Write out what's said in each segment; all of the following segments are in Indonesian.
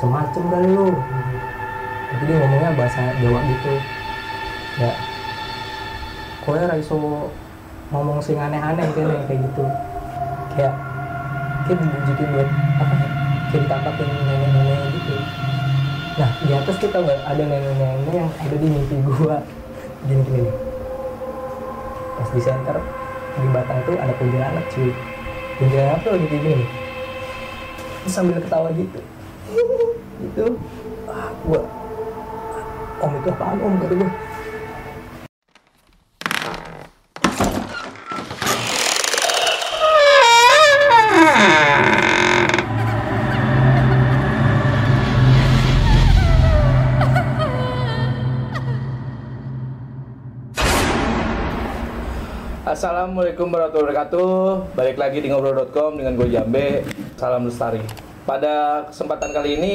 macem-macem kali lu. Jadi dia ngomongnya bahasa Jawa gitu. Ya. Kowe ra iso ngomong sing aneh-aneh kene kayak gitu. Kayak kayak dibujukin buat apa ya? Kayak ditampakin nenek-nenek gitu. Nah di atas kita nggak ada nenek-nenek yang ada di mimpi gua. Gini gini pas di center di batang tuh ada kuntilanak cuy. Kuntilanak tuh lagi kayak gini. Sambil ketawa gitu gitu ah om itu apaan om? Kata gua. Assalamualaikum warahmatullahi wabarakatuh. Balik lagi di ngobrol.com dengan gue Jambe. Salam Lestari Pada kesempatan kali ini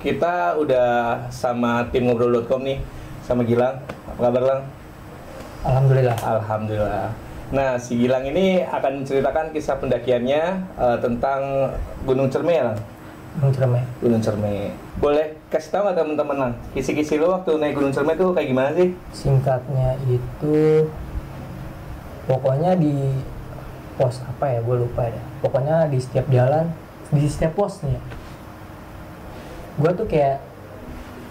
Kita udah sama tim ngobrol.com nih Sama Gilang Apa kabar Lang? alhamdulillah Alhamdulillah Nah si Gilang ini akan menceritakan kisah pendakiannya eh, Tentang Gunung Cerme ya Lang? Gunung Cerme Gunung Cerme Boleh kasih tahu nggak teman-teman Lang? Kisi-kisi lo waktu naik Gunung Cerme tuh kayak gimana sih? singkatnya itu pokoknya di pos apa ya gue lupa ya pokoknya di setiap jalan di setiap posnya gue tuh kayak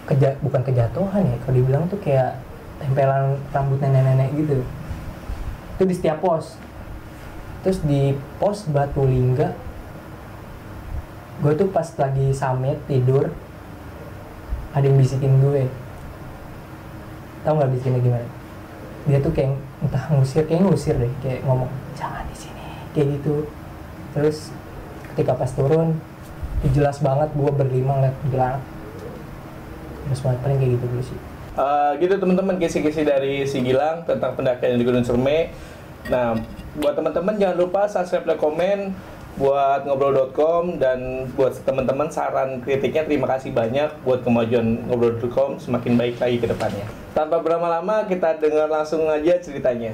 keja bukan kejatuhan ya kalau dibilang tuh kayak tempelan rambut nenek-nenek gitu. Itu di setiap pos. Terus di pos Batu Lingga gue tuh pas lagi summit tidur ada yang bisikin gue. Tahu nggak bisikinnya gimana? Dia tuh kayak entah ngusir kayak ngusir deh kayak ngomong jangan di sini kayak gitu. Terus ketika pas turun jelas banget gue berlima ngeliat gelang terus banget paling kayak gitu dulu sih Eh, gitu teman-teman kisi-kisi dari si Gilang tentang pendakian di Gunung Cerme. Nah, buat teman-teman jangan lupa subscribe dan komen buat ngobrol.com dan buat teman-teman saran kritiknya terima kasih banyak buat kemajuan ngobrol.com semakin baik lagi ke depannya. Tanpa berlama-lama kita dengar langsung aja ceritanya.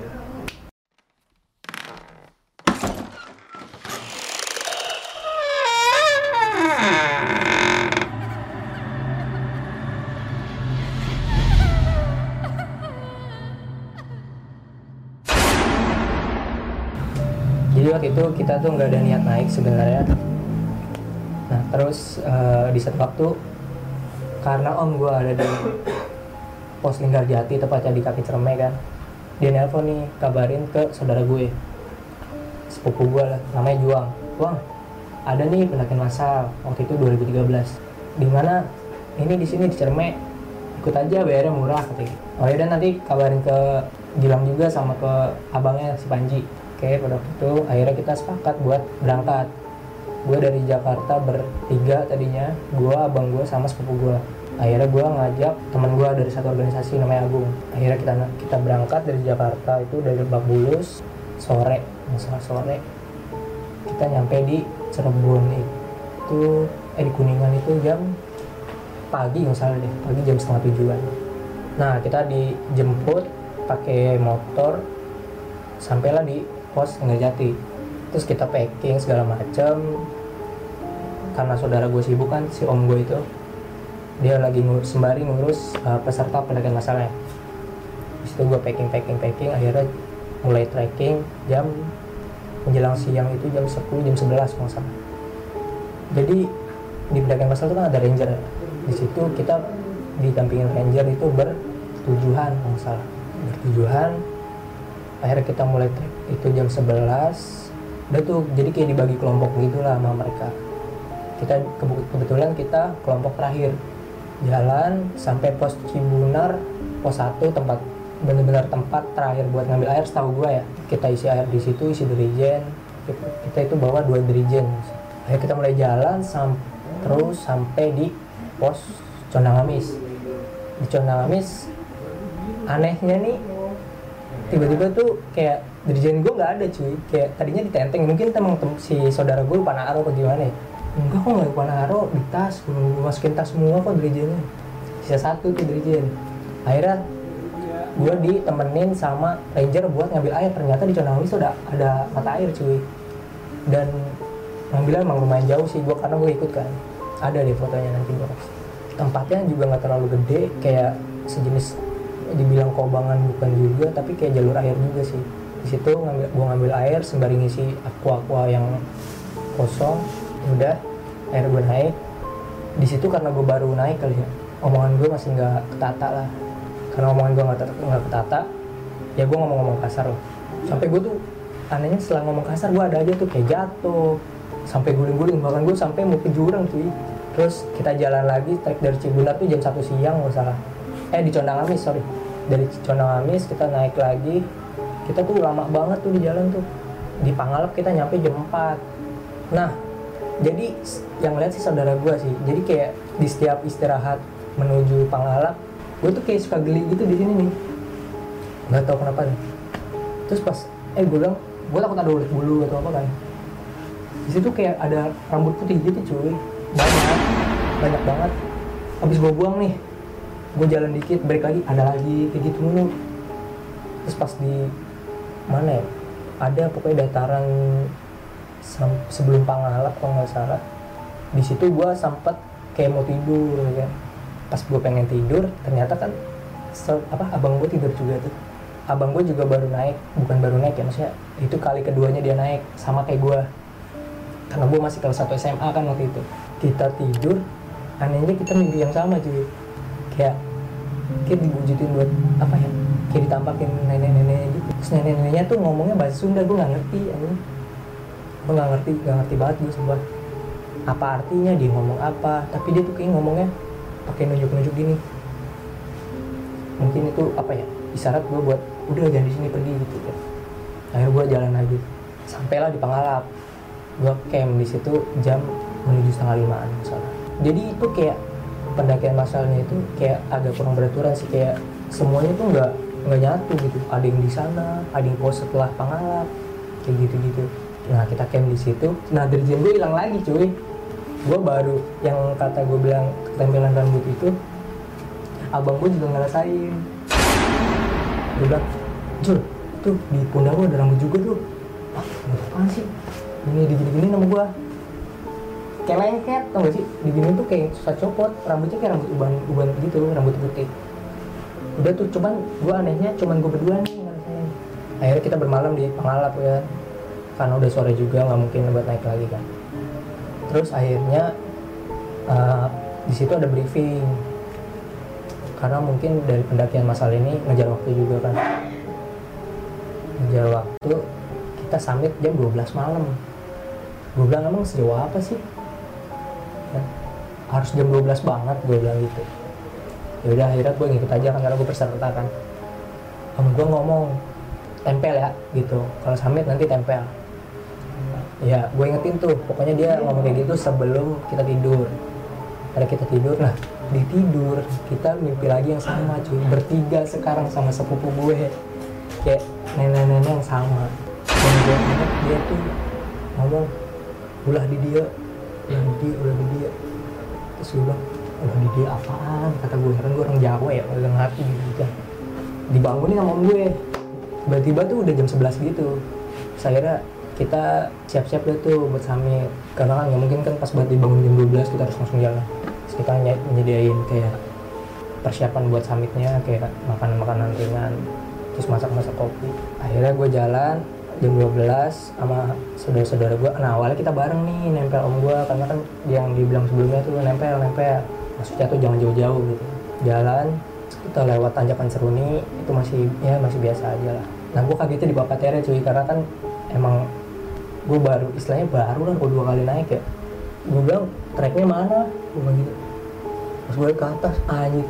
Kita tuh nggak ada niat naik sebenarnya. Nah terus eh, di satu waktu karena om gue ada di pos Linggarjati tepatnya di kaki Cerme kan dia nelpon nih kabarin ke saudara gue. Sepupu gue lah namanya Juang. Juang ada nih pendakian massal waktu itu 2013 di mana ini di sini di Cerme ikut aja bayarnya murah katanya. Oh yaudah nanti kabarin ke Gilang juga sama ke abangnya si Panji oke pada waktu itu akhirnya kita sepakat buat berangkat. Gue dari Jakarta bertiga tadinya gue abang gue sama sepupu gue akhirnya gue ngajak teman gue dari satu organisasi namanya Agung. Akhirnya kita kita berangkat dari Jakarta itu dari Lebak Bulus sore masalah sore. Kita nyampe di Cirebon itu eh di Kuningan itu jam pagi nggak salah deh pagi jam setengah tujuan. Nah kita dijemput pakai motor sampailah di pos Jati terus kita packing segala macam karena saudara gue sibuk kan si om gue itu. Dia lagi ngurus sembari ngurus uh, peserta pendakian masalahnya. Di situ gue packing packing packing. Akhirnya mulai trekking jam menjelang siang itu jam 10 jam 11 kalau nggak salah. Jadi di pendakian masal itu kan ada ranger. Di situ kita didampingin ranger itu bertujuan kalau nggak salah. Bertujuan akhirnya kita mulai trek itu jam 11 udah tuh jadi kayak dibagi kelompok gitu lah sama mereka. Kita kebe- kebetulan kita kelompok terakhir. Jalan sampai pos Cibunar pos 1 tempat benar-benar tempat terakhir buat ngambil air setahu gua ya. Kita isi air di situ isi dirijen. Kita itu bawa dua dirijen. Akhirnya kita mulai jalan sam terus sampai di pos Condangamis di Condangamis anehnya nih tiba-tiba tuh kayak dirijen gue nggak ada cuy. Kayak tadinya ditenteng mungkin emang tem- si saudara gue lupa naruh atau gimana ya. Enggak kok nggak lupa naruh di tas gue masukin tas semua kok dirijennya. Sisa satu tuh dirijen. Akhirnya gue ditemenin sama ranger buat ngambil air. Ternyata di Condangamis tuh ada mata air cuy. Dan ngambilnya emang lumayan jauh sih gue karena gue ikut kan. Ada deh fotonya nanti gue tempatnya juga nggak terlalu gede kayak sejenis dibilang kobangan bukan juga tapi kayak jalur air juga sih. Di situ ngambil gua ngambil air sembari ngisi aqua aqua yang kosong udah air gue naik. Di situ karena gue baru naik kali ya omongan gue masih nggak ketata lah. Karena omongan gue nggak nggak ketata ya gue ngomong-ngomong kasar loh. Sampai gue tuh anehnya setelah ngomong kasar gue ada aja tuh kayak jatuh. Sampai guling-guling bahkan gue sampai mau ke jurang cuy. Terus kita jalan lagi trek dari Cibulat tuh jam satu siang nggak salah eh di Condang Amis sorry. Dari Condang Amis kita naik lagi. Kita tuh lama banget tuh di jalan tuh. Di Pangalap kita nyampe jam 4 nah jadi yang lihat sih saudara gue sih. Jadi kayak di setiap istirahat menuju Pangalap gue tuh kayak suka geli gitu di sini nih. Nggak tahu kenapa nih. Terus pas eh gue bilang gue takut ada ulet bulu atau apa kan. Di situ kayak ada rambut putih gitu cuy. Banyak. Banyak banget. Habis gue buang nih gue jalan dikit balik lagi ada lagi kayak gitu mulu. Terus pas di mana ya? Ada pokoknya dataran sebelum Pangalap kalau nggak salah. Di situ gue sempet kayak mau tidur ya kan. pas gue pengen tidur ternyata kan apa abang gue tidur juga tuh. Abang gue juga baru naik bukan baru naik ya maksudnya itu kali keduanya dia naik sama kayak gue karena gue masih kelas 1 SMA kan waktu itu. Kita tidur anehnya kita mimpi yang sama cuy. Kayak kayak dibujutin buat apa ya? Kayak ditampakin nenek-nenek gitu. Terus nenek-neneknya tuh ngomongnya bahasa Sunda gue nggak ngerti anjing. Gue nggak ngerti nggak ngerti banget gue sebuah apa artinya dia ngomong apa. Tapi dia tuh kayak ngomongnya pakai nunjuk-nunjuk gini. Mungkin itu apa ya? Isyarat gue buat udah jangan di sini pergi gitu ya akhirnya gue jalan lagi. Sampailah di Pangalap gue camp di situ jam menuju setengah limaan misalnya jadi itu kayak pendakian masalnya itu kayak agak kurang beraturan sih kayak semuanya tuh nggak nggak nyatu gitu. Ada yang di sana ada yang pos setelah Pangalap kayak gitu gitu nah kita camp di situ. Nah dirjen gue hilang lagi cuy. Gue baru yang kata gue bilang ketempelan rambut itu abang gue juga ngerasain. Dia bilang Jul tuh di pundak lu ada rambut juga tuh. Ah apaan sih? Ini digini-gini nama gua kayak lengket tau gak sih? Digini tuh kayak susah copot rambutnya kayak rambut uban uban gitu rambut putih udah tuh cuman gua anehnya cuman gua berdua nih ngerasain. Akhirnya kita bermalam di Pangalap ya karena udah sore juga nggak mungkin buat naik lagi kan? Terus akhirnya uh, di situ ada briefing. Karena mungkin dari pendakian masal ini ngejar waktu juga kan? Ngejar waktu kita summit jam 12 malam. Gue bilang emang sejauh apa sih harus jam 12 banget gue bilang gitu. Ya udah akhirnya gue ngikut aja kan karena gue peserta kan. Om gue ngomong tempel ya gitu. Kalau summit nanti tempel. Ya gue ingetin tuh pokoknya dia ngomong kayak gitu sebelum kita tidur. Ada kita tidur nah di tidur kita mimpi lagi yang sama cuy. Bertiga sekarang sama sepupu gue. Kayak nenek-nenek yang sama. Dan gue inget dia tuh ngomong ulah di dia ulah di ulah di dia terus gue bilang dia apaan? Kata gue kan gue orang Jawa ya udah ngerti gitu kan. Dibangunin sama om gue. Tiba-tiba tuh udah jam 11 gitu. Akhirnya kita siap-siap deh tuh buat summit. Karena kan nggak mungkin kan pas buat dibangun jam 12 kita harus langsung jalan. Terus kita ny- nyediain kayak persiapan buat summitnya kayak makanan-makanan ringan terus masak-masak kopi. Akhirnya gue jalan jam 12 sama saudara-saudara gue nah awalnya kita bareng nih nempel om gue karena kan yang dibilang sebelumnya tuh nempel nempel. Maksudnya tuh jangan jauh-jauh gitu. Jalan kita lewat tanjakan seruni itu masih ya masih biasa aja lah. Nah gue kagetnya di Bapak Tere cuy karena kan emang gue baru istilahnya baru lah gue dua kali naik ya. Gue bilang treknya mana? Gue bilang gitu. Pas gue ke atas anjir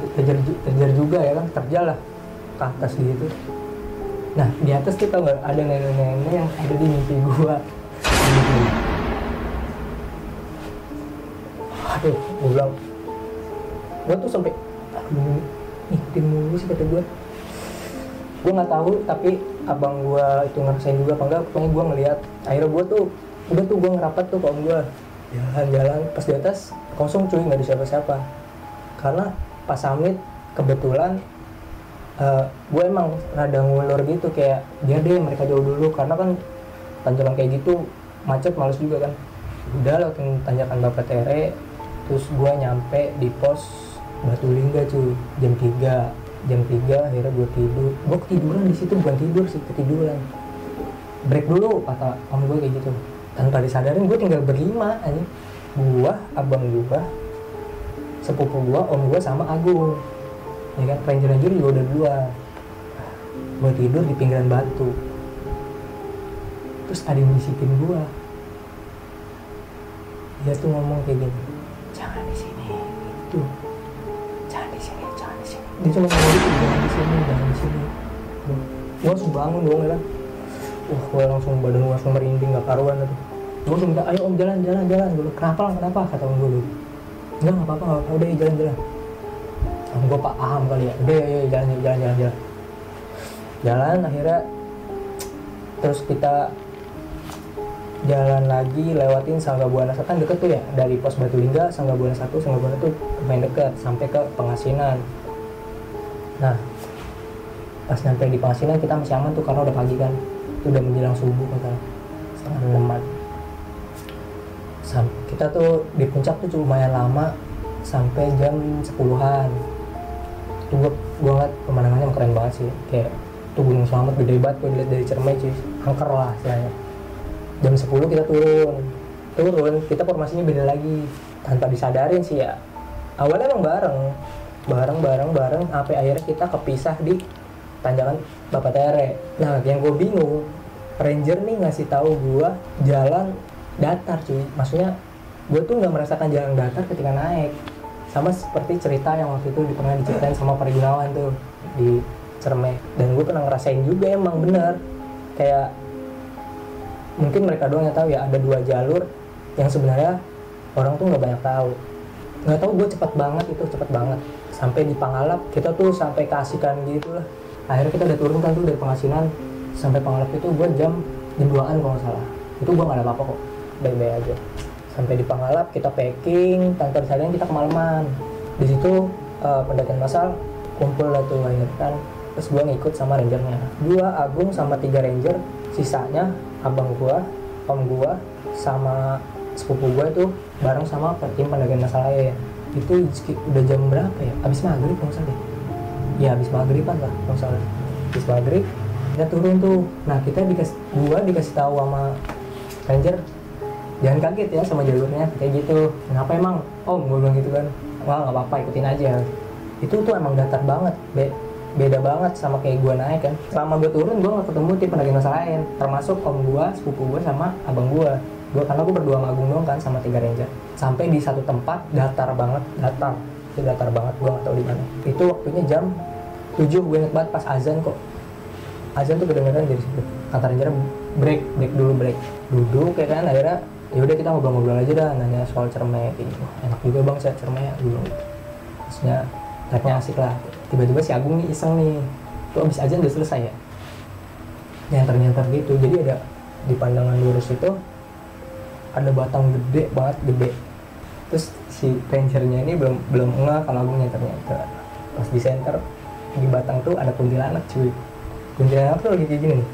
terjar juga ya kan terjal lah ke atas gitu nah di atas tuh tau gak ada nenek-nenek yang ada di mimpi gue aduh gue bilang. Gue tuh sampai aduh ngikutin mulu sih kata gue gue nggak tahu tapi abang gue itu ngerasain juga apa enggak pokoknya gue ngeliat akhirnya gue tuh udah tuh gue ngerapat tuh ke om gue jalan-jalan pas di atas kosong cuy nggak ada siapa-siapa. Karena pas summit kebetulan eh, gue emang rada ngulur gitu kayak biar deh mereka jauh dulu. Karena kan tanjakan kayak gitu macet males juga kan. Udah lewatin tanjakan Bapak Tere terus gue nyampe di pos Batu Lingga cuy. Jam 3 jam 3 akhirnya gue tidur. Gue ketiduran di situ bukan tidur sih ketiduran. Break dulu kata om gue kayak gitu. Tanpa disadarin gue tinggal berlima aja gue abang gue sepupu gue om gue sama Agung ya kan? Ranger ranger juga udah dua. Gue tidur di pinggiran batu. Terus ada yang bisikin gue dia tuh ngomong kayak gini jangan di sini. Gitu. Jangan di sini jangan di sini. Dia cuma ngomong gitu jangan di sini jangan di sini. Gue langsung bangun dong ya kan? Wah gue langsung badan gue langsung merinding gak karuan tuh gue langsung minta ayo om jalan jalan jalan. Gue kenapa kenapa? Kata om gue dulu enggak nggak apa-apa nggak apa udah jalan jalan om gue paham kali ya. Udah ya, ya jalan jalan jalan jalan. Jalan akhirnya terus kita jalan lagi lewatin Sangga Buana kan deket tuh ya dari pos Batu Lingga Sangga Buana satu Sangga Buana tuh main deket sampai ke Pengasinan. Nah pas nyampe di Pengasinan kita masih aman tuh karena udah pagi kan. Itu udah menjelang subuh kata. Setengah enaman Sam- kita tuh di puncak tuh lumayan lama sampai jam 10-an itu gua, gua ngeliat pemandangannya keren banget sih. Kayak tuh Gunung Selamat gede banget gua dilihat dari Cermai cuy. Angker lah istilahnya. Jam 10 kita turun. Turun kita formasinya beda lagi. Tanpa disadarin sih ya. Awalnya emang bareng. Bareng bareng bareng sampai akhirnya kita kepisah di tanjakan Bapak Tere. Nah yang gue bingung ranger nih ngasih tahu gue jalan datar cuy. Maksudnya gue tuh nggak merasakan jalan datar ketika naik sama seperti cerita yang waktu itu pernah diceritain sama Pak Gunawan tuh di Cerme. Dan gue pernah ngerasain juga emang bener. Kayak mungkin mereka doang yang tahu ya ada dua jalur yang sebenarnya orang tuh nggak banyak tahu. Nggak tahu gue cepet banget itu cepet banget. Sampai di Pangalap kita tuh sampai kasihkan gitu lah akhirnya kita udah turun kan tuh dari Pengasinan sampai Pangalap itu gue jam jam 2an kalau nggak salah. Itu gue nggak ada apa-apa kok. Baik-baik aja sampai di Pangalap kita packing tanpa disadarin kita kemalaman. Di situ eh, pendakian masal kumpul lah tuh kan. Terus gue ngikut sama rangernya. Dua Agung sama tiga ranger sisanya abang gua om gua sama sepupu gua itu bareng sama tim pendakian masal lain. Itu udah jam berapa ya? Abis maghrib nggak deh. ya abis maghriban lah kalau salah. Abis maghrib kita turun tuh. Nah kita dikasih gua dikasih tahu sama ranger jangan kaget ya sama jalurnya kayak gitu. Kenapa emang? Om gue bilang gitu kan. Wah nggak apa-apa ikutin aja. Itu tuh emang datar banget be beda banget sama kayak gue naik kan. Selama gue turun gue gak ketemu tim pendaki masa lain. Termasuk om gue sepupu gue sama abang gue gue karena gue berdua sama Agung doang kan sama tiga ranger. Sampai di satu tempat datar banget datar. Itu datar banget gue gak tahu di mana. Itu waktunya jam 7 gue inget banget pas azan kok. Azan tuh kedengeran dari situ kata ranger break break dulu break. Duduk ya kan akhirnya ya udah kita ngobrol-ngobrol aja dah nanya soal cermek kayak gitu. Enak juga bang saya cermek dulu. Maksudnya triknya asik lah. Tiba-tiba si Agung nih iseng nih. Tuh abis azan udah selesai ya? Nyenter-nyenter gitu. Jadi ada di pandangan lurus itu ada batang gede banget gede. Terus si rangernya ini belum belum enggak kalau Agung nyenter-nyenter pas di center di batang tuh ada kuntilanak cuy. Kuntilanak tuh lagi kayak gini nih.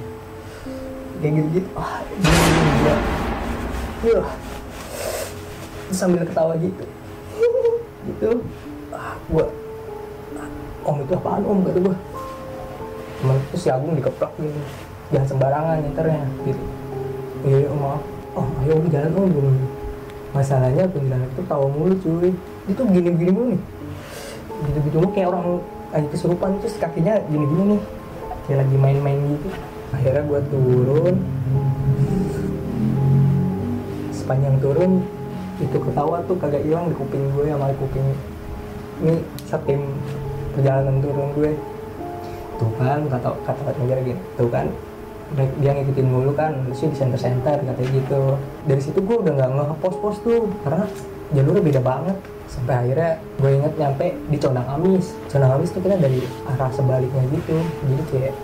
Kayak gitu gitu ah gini, gini, gila. Terus sambil ketawa gitu. Gitu. Ah gua om itu apaan om? kata gua. Cuman terus si Agung dikeprak gini jangan sembarangan nyeternya gitu. Iya iya, om maaf. Oh ayo udah jalan om bilang. masalahnya kuntilanak itu tawa mulu cuy. Itu gini-gini mulu nih. Gitu-gitu mulu kayak orang lagi kesurupan terus kakinya gini-gini nih. Kayak lagi main-main gitu. Akhirnya gua turun sepanjang turun itu ketawa tuh kagak hilang di kuping gue sama kuping ini setim perjalanan turun gue. Tuh kan kata kata kata gini tuh kan dia ngikutin mulu kan sih di center center katanya gitu. Dari situ gue udah nggak nge pos pos tuh karena jalurnya beda banget. Sampai akhirnya gue inget nyampe di Condang Amis. Condang Amis tuh kita dari arah sebaliknya gitu. Jadi kayak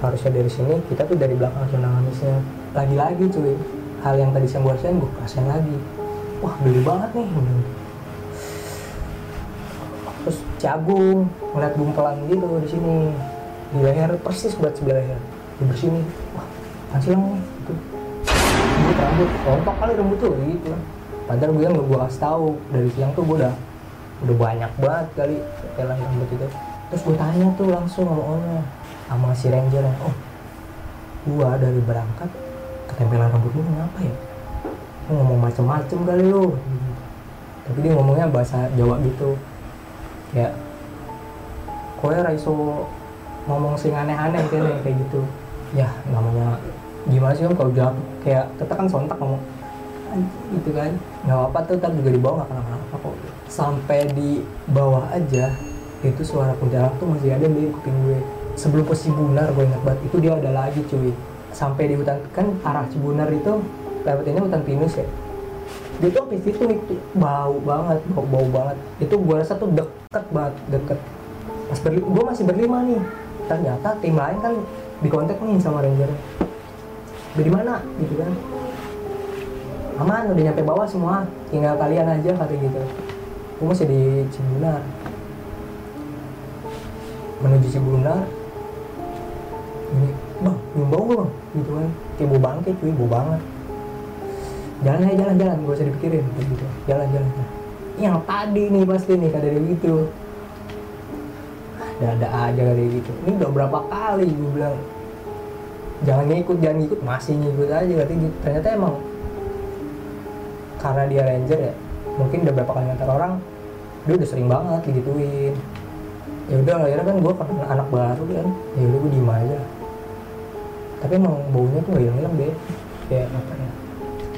harusnya dari sini kita tuh dari belakang Condang Amisnya. Lagi-lagi cuy hal yang tadi saya gue rasain gue rasain lagi. Wah gede banget nih terus Cagung ngeliat bumpelan gitu di sini. Di leher persis buat sebelah leher. Di bersini wah masih lang nih gitu. Rambut rambut rontok kali rambut tuh gitu. Padahal gue nggak gue kasih tahu dari siang tuh gue udah udah banyak banget kali tetelan rambut itu. Terus gue tanya tuh langsung sama omnya sama si ranger oh gua dari berangkat ketempelan rambut lu kenapa ya? Lu ngomong macem-macem kali lu. Tapi dia ngomongnya bahasa Jawa gitu. Kayak kowe raiso ngomong sing aneh-aneh kayaknya kayak gitu. Ya namanya gimana sih om? Kalau jawab kayak tetap kan sontak ngomong. Gitu kan? Nggak apa-apa tuh tapi juga di bawah nggak kenapa-napa kok. Sampai di bawah aja itu suara kuntilanak tuh masih ada di kuping gue. Sebelum pos Cibunar gue ingat banget itu dia ada lagi cuy sampai di hutan. Kan arah Cibunar itu lewat ini hutan pinus ya. Dia tuh sampai situ itu bau banget bau bau banget. Itu gue rasa tuh deket banget deket. Pas berli gue masih berlima nih. Ternyata tim lain kan di kontak nih sama ranger. Dari mana? Gitu kan. Aman udah nyampe bawah semua. Tinggal kalian aja kata gitu. Gue masih di Cibunar menuju Cibunar bau bang gitu kan. Kayak bau bangke cuy bau banget. Jalan aja jalan jalan gak usah dipikirin gitu. Jalan jalan yang tadi nih pasti nih kata dia gitu. Ada ada aja kayak gitu. Ini udah berapa kali gue bilang jangan ngikut jangan ngikut. Masih ngikut aja katanya gitu. Ternyata emang karena dia ranger ya mungkin udah berapa kali ngantar orang dia udah sering banget digituin. Ya udah akhirnya kan gue karena anak baru kan ya udah gue diem aja tapi emang baunya tuh hilang hilang deh kayak apa ya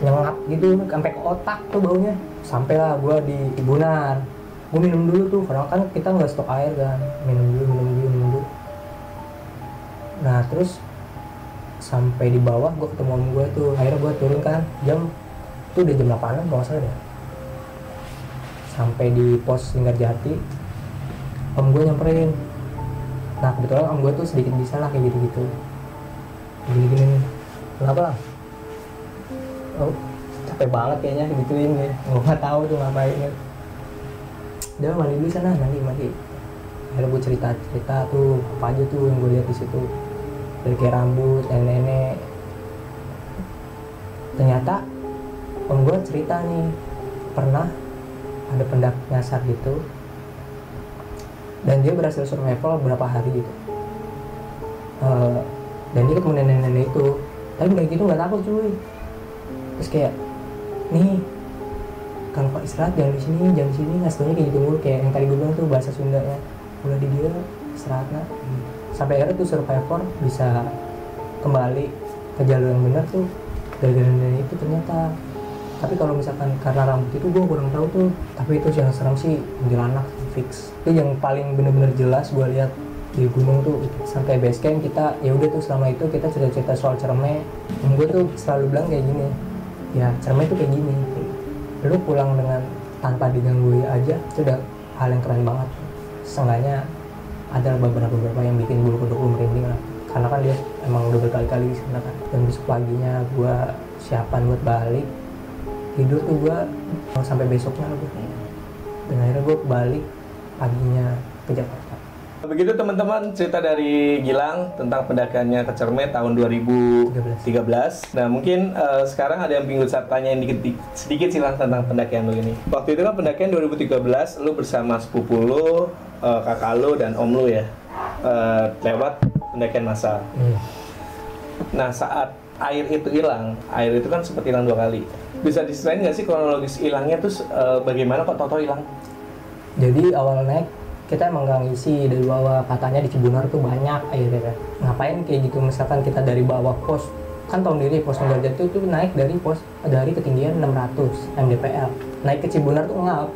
nyengat gitu sampai ke otak tuh baunya. Sampailah gue di Ibunar gue minum dulu tuh karena kan kita nggak stok air kan. Minum dulu minum dulu minum dulu. Nah terus sampai di bawah gue ketemu om gue tuh akhirnya gue turun kan jam itu udah jam 8 kalau salah deh. Sampai di pos Linggarjati om gue nyamperin. Nah kebetulan om gue tuh sedikit bisa lah kayak gitu-gitu gini-gini nih kenapa lah oh capek banget kayaknya gituin ya. Gue nggak tahu tuh ngapain ya. Udah mandi dulu sana. Mandi mandi. Akhirnya gue cerita cerita tuh apa aja tuh yang gue lihat di situ. Dari kayak rambut nenek-nenek. Ternyata om gue cerita nih pernah ada pendak nyasar gitu. Dan dia berhasil survival berapa hari gitu. Eh, dan dia ketemu nenek-nenek itu. Tapi udah gitu nggak takut cuy. Terus kayak nih kalau pak istirahat jangan di sini jangan di sini. Taunya kayak gitu mulu. Kayak yang tadi gue bilang tuh bahasa Sundanya udah di dia istirahat nah. Sampai akhirnya tuh survivor bisa kembali ke jalur yang benar tuh. Gara-gara nenek itu ternyata. Tapi kalau misalkan karena rambut itu gue kurang tahu tuh. Tapi itu yang serem sih kuntilanak fix. Itu yang paling bener-bener jelas gue lihat di gunung tuh sampai base camp kita ya udah tuh selama itu kita cerita-cerita soal cerme. Dan gue tuh selalu bilang kayak gini ya cerme itu kayak gini. Lu pulang dengan tanpa diganggu aja itu udah hal yang keren banget. Seenggaknya ada beberapa beberapa yang bikin bulu kuduk lu merinding lah. Karena kan dia emang udah berkali-kali sana kan. Dan besok paginya gue siapan buat balik. Tidur tuh gue sampai besoknya lah gue dan akhirnya gue balik paginya ke Jakarta Begitu teman-teman cerita dari Gilang tentang pendakiannya ke Cermet tahun 2013. Nah mungkin eh, sekarang ada yang pinggul tanya dikit, sedikit silang tentang pendakian lu ini. Waktu itu kan pendakian 2013 lu bersama sepupu lu, eh, kakak lu dan om lu ya eh, lewat pendakian massal. Hmm. Nah saat air itu hilang, air itu kan sempat hilang dua kali. Bisa diserahin nggak sih kronologis hilangnya terus eh, bagaimana kok Toto hilang? jadi awal naik kita emang nggak ngisi dari bawah katanya di Cibunar tuh banyak kan ngapain kayak gitu misalkan kita dari bawah pos kan tahun diri pos Ngerjati itu tuh naik dari pos dari ketinggian 600 mdpl naik ke Cibunar tuh enggak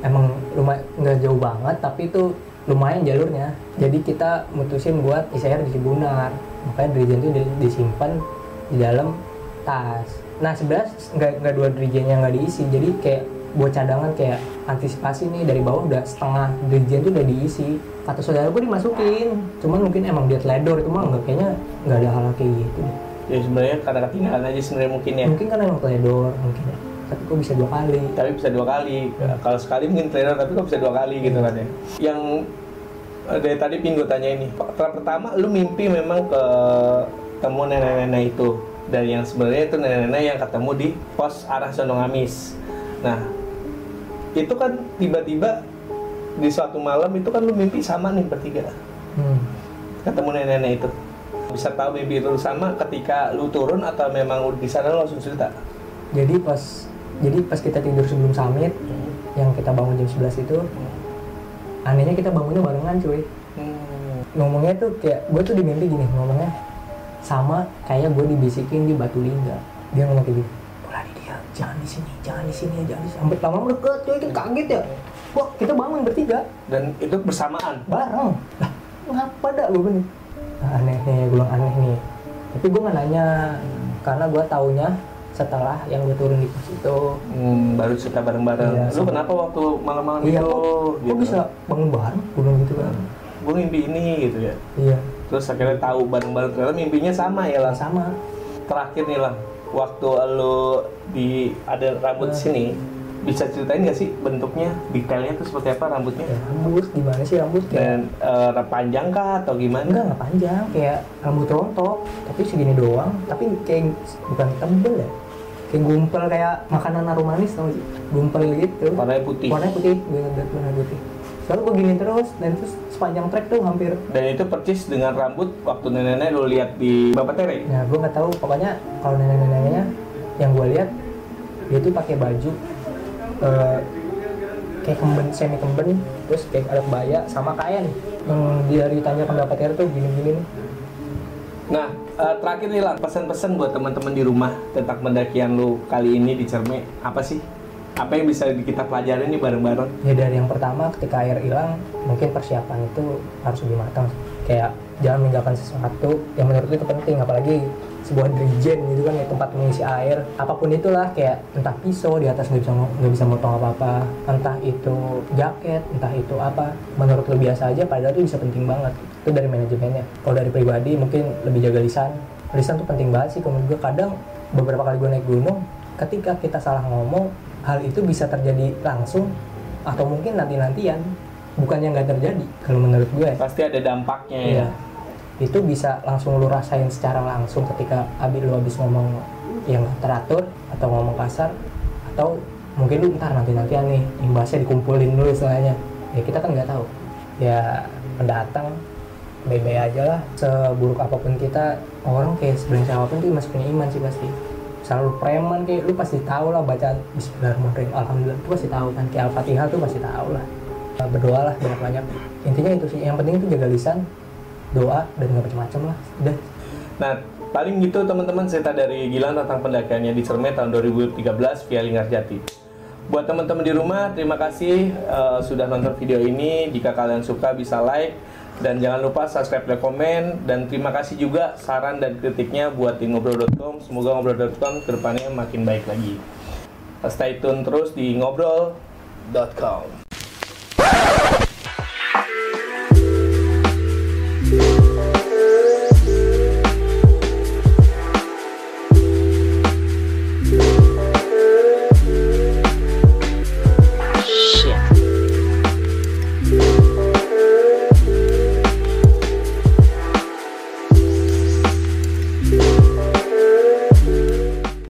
emang lumayan nggak jauh banget tapi itu lumayan jalurnya. Jadi kita mutusin buat air di Cibunar. Makanya dirijen itu di- disimpan di dalam tas. Nah sebenarnya nggak dua dirijennya nggak diisi jadi kayak buat cadangan kayak antisipasi nih dari bawah udah setengah dirijen tuh udah diisi. Kata saudara gue dimasukin. Cuman mungkin emang dia teledor itu mah nggak kayaknya nggak ada hal kayak gitu deh. Ya sebenarnya karena ketinggalan aja sebenarnya mungkin ya. mungkin kan emang teledor mungkin ya. Tapi kok bisa dua kali. Tapi bisa dua kali. Kalau sekali mungkin trainer tapi kok bisa dua kali gitu kan ya. Yang eh, dari tadi pin gue tanya ini pertama lu mimpi memang ke temu nenek-nenek itu. Dan yang sebenarnya itu nenek-nenek yang ketemu di pos arah Sono Ngamis Nah, itu kan tiba-tiba di suatu malam itu kan lu mimpi sama nih bertiga. Hmm. Ketemu nenek-nenek itu. Bisa tahu mimpi itu sama ketika lu turun atau memang di sana lu langsung cerita? Jadi pas jadi pas kita tidur sebelum summit yang kita bangun jam 11 itu anehnya kita bangunnya barengan cuy. Hmm. Ngomongnya tuh kayak gue tuh di mimpi gini ngomongnya sama kayak gue dibisikin di batu lingga. Dia ngomong kayak gini. Jangan di sini, jangan di sini, jangan di sini. Sampai lama deket cuy, kan kaget ya. Wah, kita bangun bertiga Dan itu bersamaan. bareng. Lah, ngapa dah gue bilang. Nah, aneh nih, gue bilang aneh nih. Tapi gue nggak nanya karena gue taunya setelah yang gue turun di pos itu. Hmm, baru cerita bareng-bareng. Iya, lu kenapa waktu malam-malam Iya, itu? kok, kok bisa bangun bareng? Gue bilang gitu kan. Gue mimpi ini gitu ya. Iya, Terus akhirnya tahu bareng-bareng ternyata mimpinya sama ya lah. sama. Terakhir nih lah, waktu lu di ada rambut sini, bisa ceritain gak sih bentuknya, detailnya tuh seperti apa rambutnya? Ya, rambut gimana sih rambut Dan eh, panjang kah atau gimana? enggak nggak panjang kayak rambut rontok tapi segini doang tapi kayak bukan tebel ya kayak gumpal kayak makanan arum manis tau sih gumpal gitu Warnanya putih. warnanya putih gue inget warna putih soalnya gue gini terus dan terus sepanjang trek tuh hampir Dan itu percis dengan rambut waktu nenek-nenek lu lihat di Bapak Tere. Nah, gue nggak tahu pokoknya kalau nenek-neneknya yang gue lihat dia tuh pakai baju eh, kayak kemben semi kemben terus kayak ada kebaya sama kain yang dia ditanya ke berapa tuh gini-gini. Nah, eh, terakhir nih lah pesan-pesan buat teman-teman di rumah tentang pendakian lu kali ini di Cerme apa sih? Apa yang bisa kita pelajarin nih bareng-bareng? Ya dari yang pertama ketika air hilang mungkin persiapan itu harus lebih matang. Kayak jangan meninggalkan sesuatu yang menurut itu penting apalagi sebuah dirijen gitu kan ya tempat mengisi air. Apa pun itulah kayak entah pisau di atas nggak bisa nggak bisa motong apa apa entah itu jaket entah itu apa. Menurut lo biasa aja padahal itu bisa penting banget. Itu dari manajemennya. Kalau dari pribadi mungkin lebih jaga lisan. Lisan tuh penting banget sih menurut gue kadang beberapa kali gue naik gunung ketika kita salah ngomong hal itu bisa terjadi langsung atau mungkin nanti-nantian. Bukannya nggak terjadi kalau menurut gue. Pasti ada dampaknya ya. Iya. itu bisa langsung lu rasain secara langsung ketika abis lu habis ngomong yang teratur atau ngomong kasar atau mungkin lu ntar nanti nantian nih imbasnya dikumpulin dulu istilahnya. Ya kita kan nggak tahu. Ya pendatang bebe aja lah. Seburuk apa pun kita orang kayak sebenarnya apa pun tuh masih punya iman sih pasti selalu preman kayak lu pasti tahu lah bacaan Bismillahirrahmanirrahim. Alhamdulillah itu pasti tahu kan kayak Al-Fatihah tuh pasti tahu lah. Berdoa lah banyak banyak. Intinya itu sih yang penting itu jaga lisan doa dan nggak macam-macam lah. Udah. Nah, paling gitu teman-teman cerita dari Gilang tentang pendakiannya di Cerme tahun 2013 via Linggarjati. Buat teman-teman di rumah, terima kasih eh, sudah nonton video ini. Jika kalian suka bisa like dan jangan lupa subscribe dan komen dan terima kasih juga saran dan kritiknya buat di ngobrol.com. Semoga ngobrol.com ke depannya makin baik lagi. Stay tune terus di ngobrol.com.